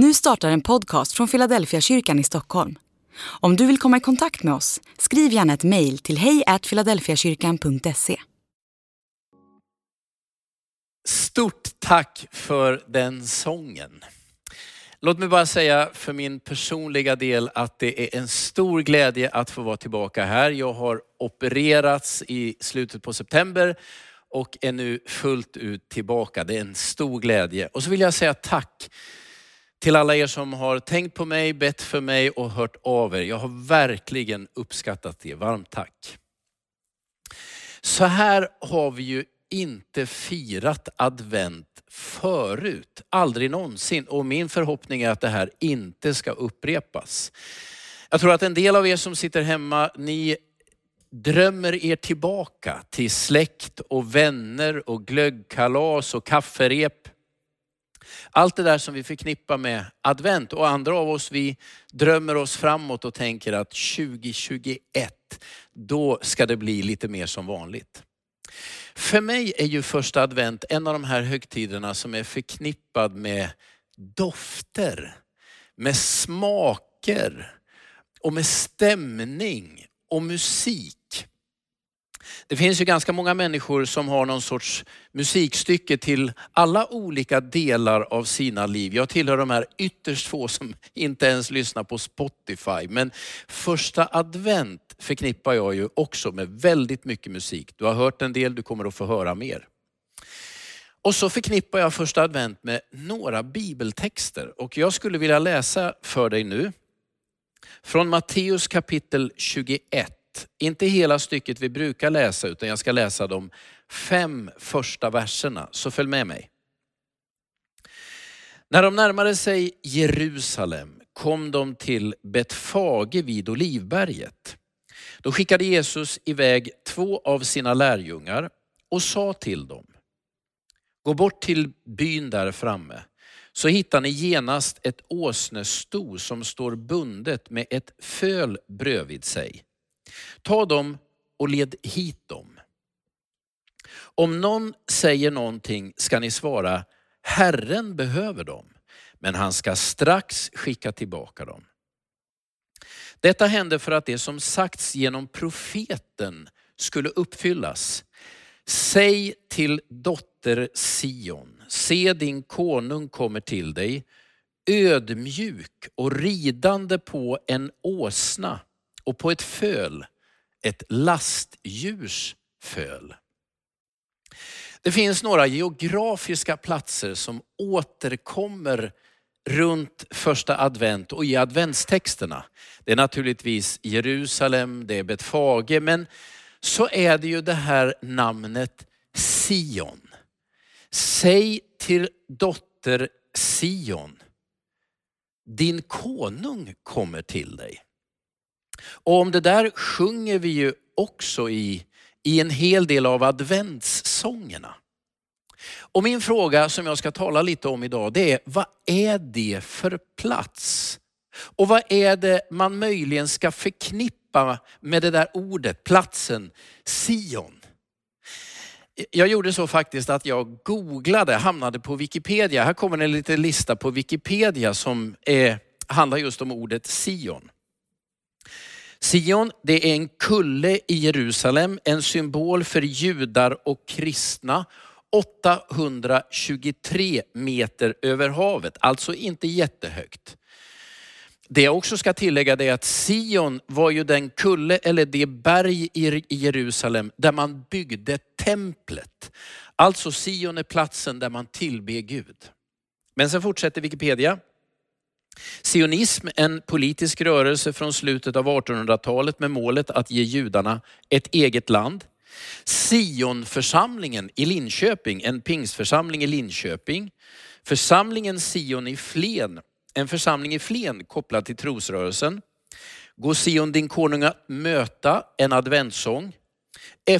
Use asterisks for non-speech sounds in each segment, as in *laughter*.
Nu startar en podcast från Philadelphia kyrkan i Stockholm. Om du vill komma i kontakt med oss, skriv gärna ett mejl till hejfiladelfiakyrkan.se. Stort tack för den sången. Låt mig bara säga för min personliga del att det är en stor glädje att få vara tillbaka här. Jag har opererats i slutet på september och är nu fullt ut tillbaka. Det är en stor glädje. Och så vill jag säga tack till alla er som har tänkt på mig, bett för mig och hört av er. Jag har verkligen uppskattat det. Varmt tack. Så här har vi ju inte firat advent förut. Aldrig någonsin. Och min förhoppning är att det här inte ska upprepas. Jag tror att en del av er som sitter hemma, ni drömmer er tillbaka till släkt och vänner och glöggkalas och kafferep. Allt det där som vi förknippar med advent och andra av oss vi drömmer oss framåt och tänker att 2021, då ska det bli lite mer som vanligt. För mig är ju första advent en av de här högtiderna som är förknippad med dofter, med smaker och med stämning och musik. Det finns ju ganska många människor som har någon sorts musikstycke till alla olika delar av sina liv. Jag tillhör de här ytterst få som *laughs* inte ens lyssnar på Spotify. Men första advent förknippar jag ju också med väldigt mycket musik. Du har hört en del, du kommer att få höra mer. Och så förknippar jag första advent med några bibeltexter och jag skulle vilja läsa för dig nu från Matteus kapitel 21 inte hela stycket vi brukar läsa utan jag ska läsa de fem första verserna. Så följ med mig. När de närmade sig Jerusalem kom de till Betfage vid Olivberget. Då skickade Jesus iväg två av sina lärjungar och sa till dem, gå bort till byn där framme så hittar ni genast ett åsnesto som står bundet med ett föl bredvid sig. Ta dem och led hit dem. Om någon säger någonting ska ni svara, Herren behöver dem, men han ska strax skicka tillbaka dem. Detta hände för att det som sagts genom profeten skulle uppfyllas. Säg till dotter Sion, se din konung kommer till dig, ödmjuk och ridande på en åsna, och på ett föl, ett lastdjurs föl. Det finns några geografiska platser som återkommer runt första advent och i adventstexterna. Det är naturligtvis Jerusalem, det är Betfage, men så är det ju det här namnet Sion. Säg till dotter Sion, din konung kommer till dig. Och om det där sjunger vi ju också i, i en hel del av adventssångerna. Och min fråga som jag ska tala lite om idag det är, vad är det för plats? Och vad är det man möjligen ska förknippa med det där ordet, platsen Sion? Jag gjorde så faktiskt att jag googlade, hamnade på Wikipedia. Här kommer en liten lista på Wikipedia som är, handlar just om ordet Sion. Sion, det är en kulle i Jerusalem, en symbol för judar och kristna. 823 meter över havet, alltså inte jättehögt. Det jag också ska tillägga är att Sion var ju den kulle eller det berg i Jerusalem där man byggde templet. Alltså Sion är platsen där man tillber Gud. Men sen fortsätter Wikipedia. Sionism, en politisk rörelse från slutet av 1800-talet med målet att ge judarna ett eget land. Sionförsamlingen i Linköping, en pingstförsamling i Linköping. Församlingen Sion i Flen, en församling i Flen kopplad till trosrörelsen. Gå Sion din konung att möta, en adventssång.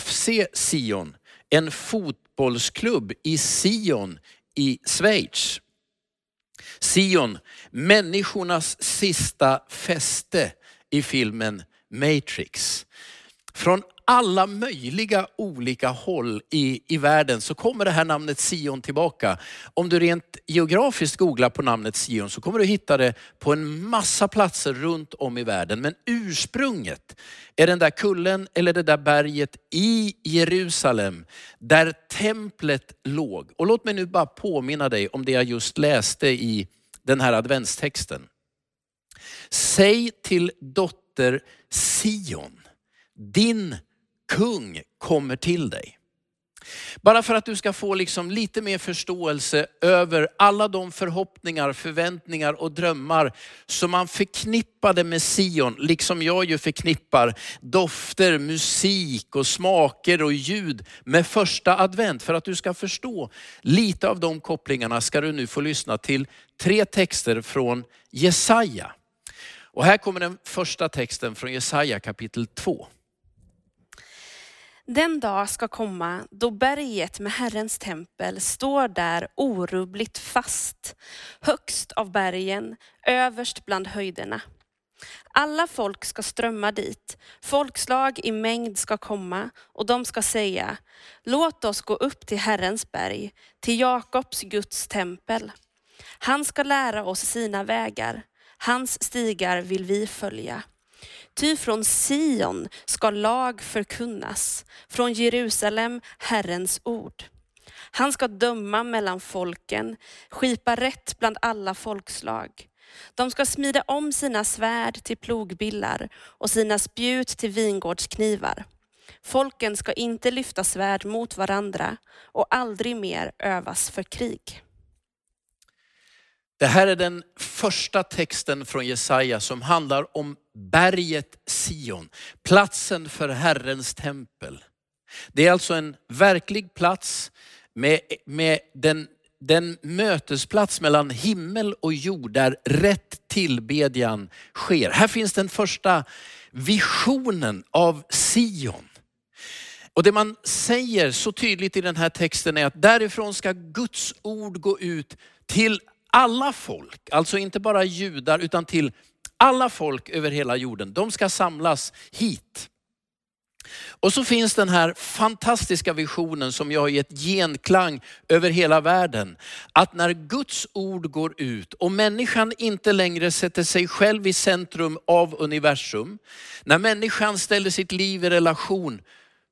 FC Sion, en fotbollsklubb i Sion i Schweiz. Sion, människornas sista fäste i filmen Matrix. Från alla möjliga olika håll i, i världen så kommer det här namnet Sion tillbaka. Om du rent geografiskt googlar på namnet Sion så kommer du hitta det på en massa platser runt om i världen. Men ursprunget är den där kullen eller det där berget i Jerusalem där templet låg. Och låt mig nu bara påminna dig om det jag just läste i den här adventstexten. Säg till dotter Sion, din kung kommer till dig. Bara för att du ska få liksom lite mer förståelse över alla de förhoppningar, förväntningar och drömmar som man förknippade med Sion, liksom jag ju förknippar dofter, musik och smaker och ljud med första advent. För att du ska förstå lite av de kopplingarna ska du nu få lyssna till tre texter från Jesaja. Och här kommer den första texten från Jesaja kapitel 2. Den dag ska komma då berget med Herrens tempel står där orubbligt fast, högst av bergen, överst bland höjderna. Alla folk ska strömma dit, folkslag i mängd ska komma och de ska säga, låt oss gå upp till Herrens berg, till Jakobs Guds tempel. Han ska lära oss sina vägar, hans stigar vill vi följa. Ty från Sion ska lag förkunnas, från Jerusalem Herrens ord. Han ska döma mellan folken, skipa rätt bland alla folkslag. De ska smida om sina svärd till plogbillar och sina spjut till vingårdsknivar. Folken ska inte lyfta svärd mot varandra och aldrig mer övas för krig. Det här är den första texten från Jesaja som handlar om berget Sion, platsen för Herrens tempel. Det är alltså en verklig plats med, med den, den mötesplats mellan himmel och jord där rätt tillbedjan sker. Här finns den första visionen av Sion. Och det man säger så tydligt i den här texten är att därifrån ska Guds ord gå ut till alla folk, alltså inte bara judar utan till alla folk över hela jorden. De ska samlas hit. Och så finns den här fantastiska visionen som jag har gett genklang över hela världen. Att när Guds ord går ut och människan inte längre sätter sig själv i centrum av universum. När människan ställer sitt liv i relation,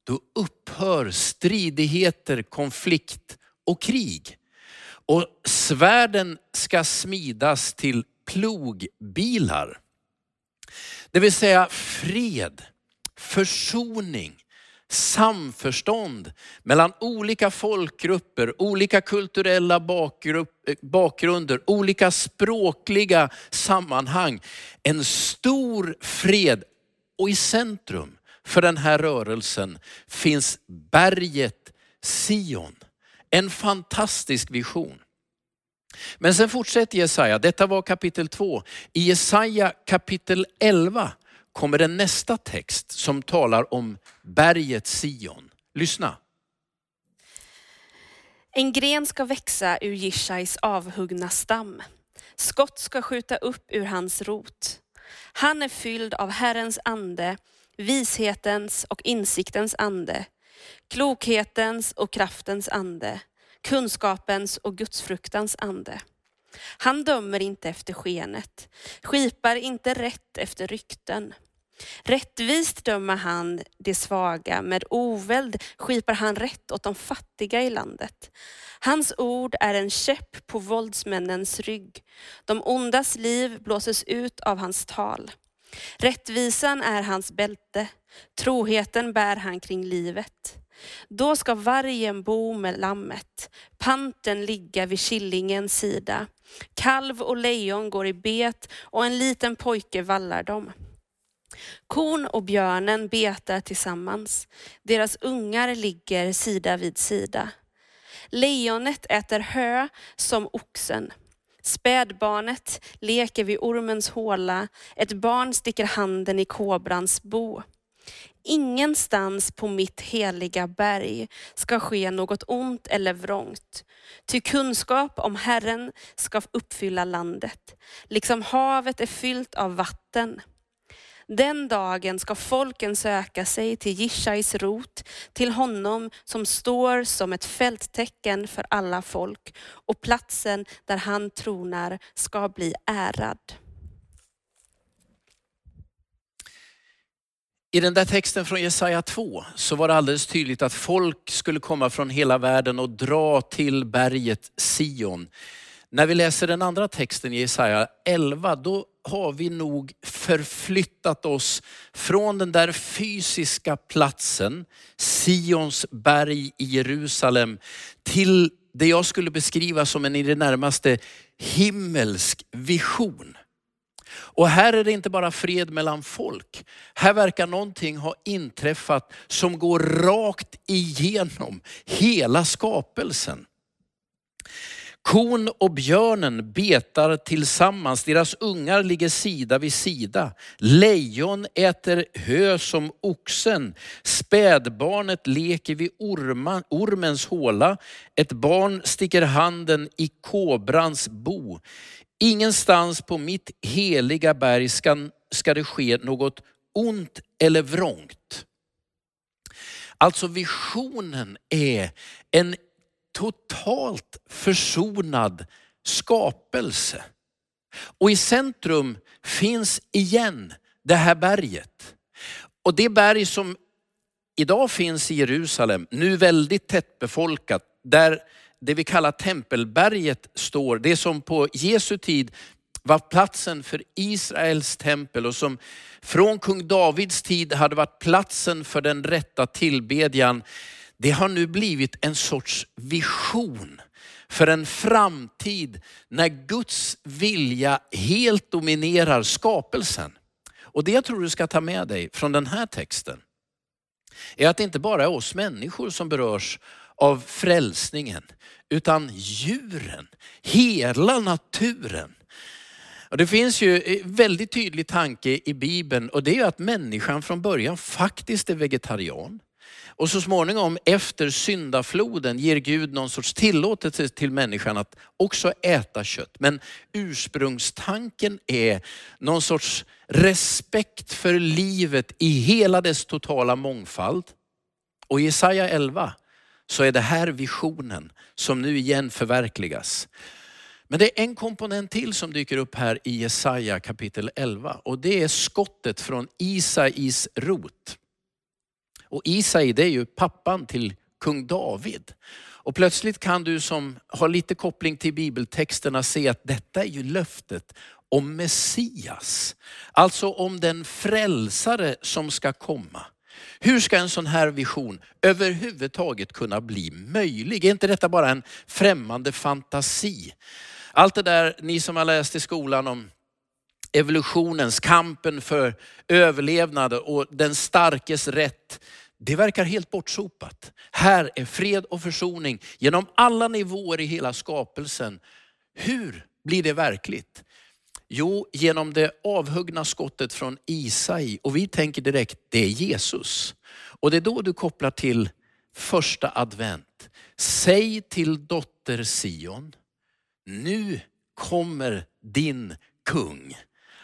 då upphör stridigheter, konflikt och krig. Och svärden ska smidas till plogbilar. Det vill säga fred, försoning, samförstånd mellan olika folkgrupper, olika kulturella bakgrunder, olika språkliga sammanhang. En stor fred och i centrum för den här rörelsen finns berget Sion. En fantastisk vision. Men sen fortsätter Jesaja, detta var kapitel 2. I Jesaja kapitel 11 kommer den nästa text som talar om berget Sion. Lyssna. En gren ska växa ur Jishais avhuggna stam. Skott ska skjuta upp ur hans rot. Han är fylld av Herrens ande, vishetens och insiktens ande, klokhetens och kraftens ande, kunskapens och gudsfruktans ande. Han dömer inte efter skenet, skipar inte rätt efter rykten. Rättvist dömer han de svaga, med oväld skipar han rätt åt de fattiga i landet. Hans ord är en käpp på våldsmännens rygg. De ondas liv blåses ut av hans tal. Rättvisan är hans bälte, troheten bär han kring livet. Då ska vargen bo med lammet, panten ligga vid killingens sida. Kalv och lejon går i bet och en liten pojke vallar dem. Kon och björnen betar tillsammans, deras ungar ligger sida vid sida. Lejonet äter hö som oxen. Spädbarnet leker vid ormens håla, ett barn sticker handen i kobrans bo. Ingenstans på mitt heliga berg ska ske något ont eller vrångt. Ty kunskap om Herren ska uppfylla landet, liksom havet är fyllt av vatten. Den dagen ska folken söka sig till Jishais rot, till honom som står som ett fälttecken för alla folk och platsen där han tronar ska bli ärad. I den där texten från Jesaja 2 så var det alldeles tydligt att folk skulle komma från hela världen och dra till berget Sion. När vi läser den andra texten i Jesaja 11, då har vi nog förflyttat oss från den där fysiska platsen, Sions berg i Jerusalem, till det jag skulle beskriva som en i det närmaste himmelsk vision. Och här är det inte bara fred mellan folk. Här verkar någonting ha inträffat som går rakt igenom hela skapelsen. Kon och björnen betar tillsammans, deras ungar ligger sida vid sida. Lejon äter hö som oxen. Spädbarnet leker vid orma, ormens håla. Ett barn sticker handen i kobrans bo. Ingenstans på mitt heliga berg ska, ska det ske något ont eller vrångt. Alltså visionen är en totalt försonad skapelse. Och i centrum finns igen det här berget. Och det berg som idag finns i Jerusalem, nu väldigt tättbefolkat, där det vi kallar tempelberget står, det som på Jesu tid var platsen för Israels tempel och som från kung Davids tid hade varit platsen för den rätta tillbedjan det har nu blivit en sorts vision för en framtid när Guds vilja helt dominerar skapelsen. Och det jag tror du ska ta med dig från den här texten är att det inte bara är oss människor som berörs av frälsningen, utan djuren, hela naturen. Och det finns ju en väldigt tydlig tanke i Bibeln och det är att människan från början faktiskt är vegetarian. Och så småningom efter syndafloden ger Gud någon sorts tillåtelse till människan att också äta kött. Men ursprungstanken är någon sorts respekt för livet i hela dess totala mångfald. Och i Jesaja 11 så är det här visionen som nu igen förverkligas. Men det är en komponent till som dyker upp här i Jesaja kapitel 11 och det är skottet från Isais rot. Och Isai det är ju pappan till kung David. Och plötsligt kan du som har lite koppling till bibeltexterna se att detta är ju löftet om Messias. Alltså om den frälsare som ska komma. Hur ska en sån här vision överhuvudtaget kunna bli möjlig? Är inte detta bara en främmande fantasi? Allt det där ni som har läst i skolan om evolutionens, kampen för överlevnad och den starkes rätt. Det verkar helt bortsopat. Här är fred och försoning genom alla nivåer i hela skapelsen. Hur blir det verkligt? Jo, genom det avhuggna skottet från Isai. Och vi tänker direkt, det är Jesus. Och det är då du kopplar till första advent. Säg till dotter Sion, nu kommer din kung.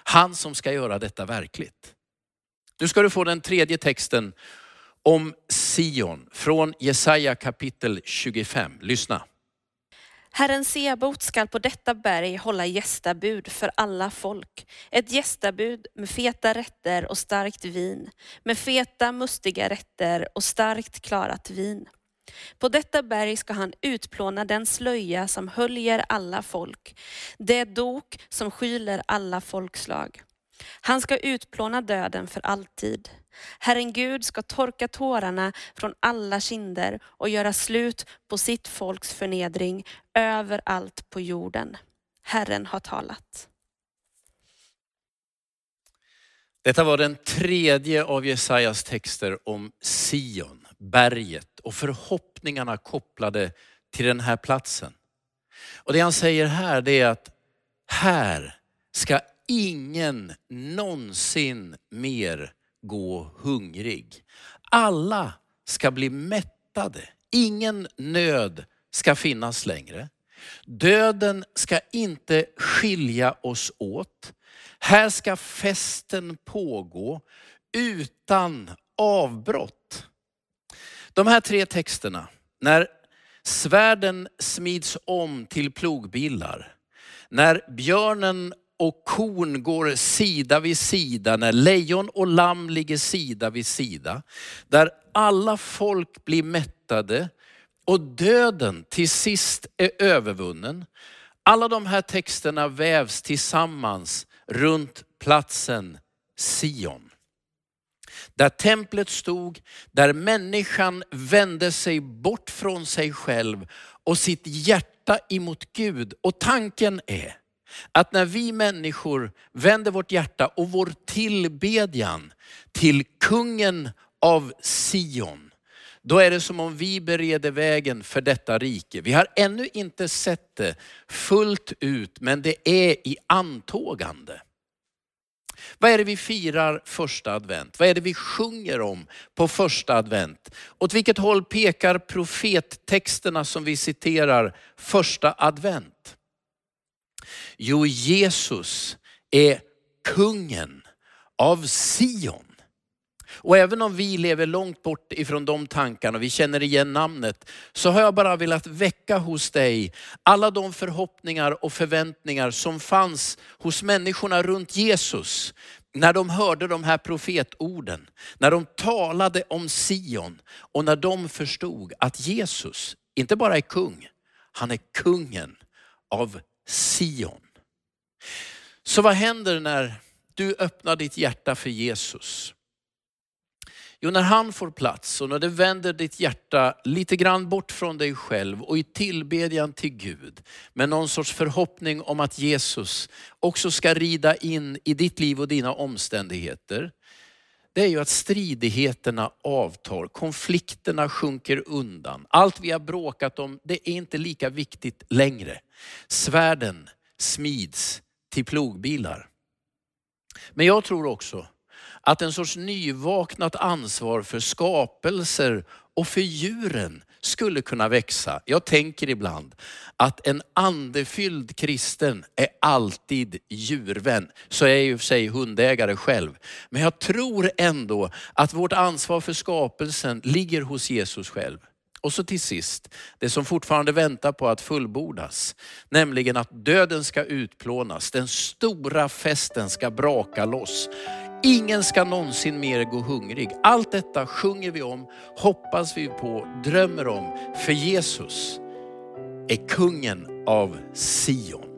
Han som ska göra detta verkligt. Nu ska du få den tredje texten om Sion från Jesaja kapitel 25. Lyssna. Herren Sebot skall på detta berg hålla gästabud för alla folk. Ett gästabud med feta rätter och starkt vin, med feta mustiga rätter och starkt klarat vin. På detta berg ska han utplåna den slöja som höljer alla folk, det dok som skyler alla folkslag. Han ska utplåna döden för alltid. Herren Gud ska torka tårarna från alla kinder och göra slut på sitt folks förnedring överallt på jorden. Herren har talat. Detta var den tredje av Jesajas texter om Sion, berget och förhoppningarna kopplade till den här platsen. Och det han säger här det är att här ska ingen någonsin mer gå hungrig. Alla ska bli mättade. Ingen nöd ska finnas längre. Döden ska inte skilja oss åt. Här ska festen pågå utan avbrott. De här tre texterna, när svärden smids om till plogbillar, när björnen och kon går sida vid sida, när lejon och lamm ligger sida vid sida, där alla folk blir mättade och döden till sist är övervunnen. Alla de här texterna vävs tillsammans runt platsen Sion. Där templet stod, där människan vände sig bort från sig själv och sitt hjärta emot Gud. Och tanken är att när vi människor vänder vårt hjärta och vår tillbedjan till kungen av Sion, då är det som om vi bereder vägen för detta rike. Vi har ännu inte sett det fullt ut, men det är i antågande. Vad är det vi firar första advent? Vad är det vi sjunger om på första advent? Åt vilket håll pekar profettexterna som vi citerar första advent? Jo, Jesus är kungen av Sion. Och även om vi lever långt bort ifrån de tankarna och vi känner igen namnet, så har jag bara velat väcka hos dig alla de förhoppningar och förväntningar som fanns hos människorna runt Jesus. När de hörde de här profetorden, när de talade om Sion och när de förstod att Jesus inte bara är kung, han är kungen av Sion. Så vad händer när du öppnar ditt hjärta för Jesus? Jo, när han får plats och när du vänder ditt hjärta lite grann bort från dig själv och i tillbedjan till Gud med någon sorts förhoppning om att Jesus också ska rida in i ditt liv och dina omständigheter. Det är ju att stridigheterna avtar, konflikterna sjunker undan. Allt vi har bråkat om, det är inte lika viktigt längre. Svärden smids till plogbilar. Men jag tror också att en sorts nyvaknat ansvar för skapelser och för djuren skulle kunna växa. Jag tänker ibland att en andefylld kristen är alltid djurvän. Så är jag ju för sig hundägare själv. Men jag tror ändå att vårt ansvar för skapelsen ligger hos Jesus själv. Och så till sist, det som fortfarande väntar på att fullbordas. Nämligen att döden ska utplånas, den stora festen ska braka loss. Ingen ska någonsin mer gå hungrig. Allt detta sjunger vi om, hoppas vi på, drömmer om. För Jesus är kungen av Sion.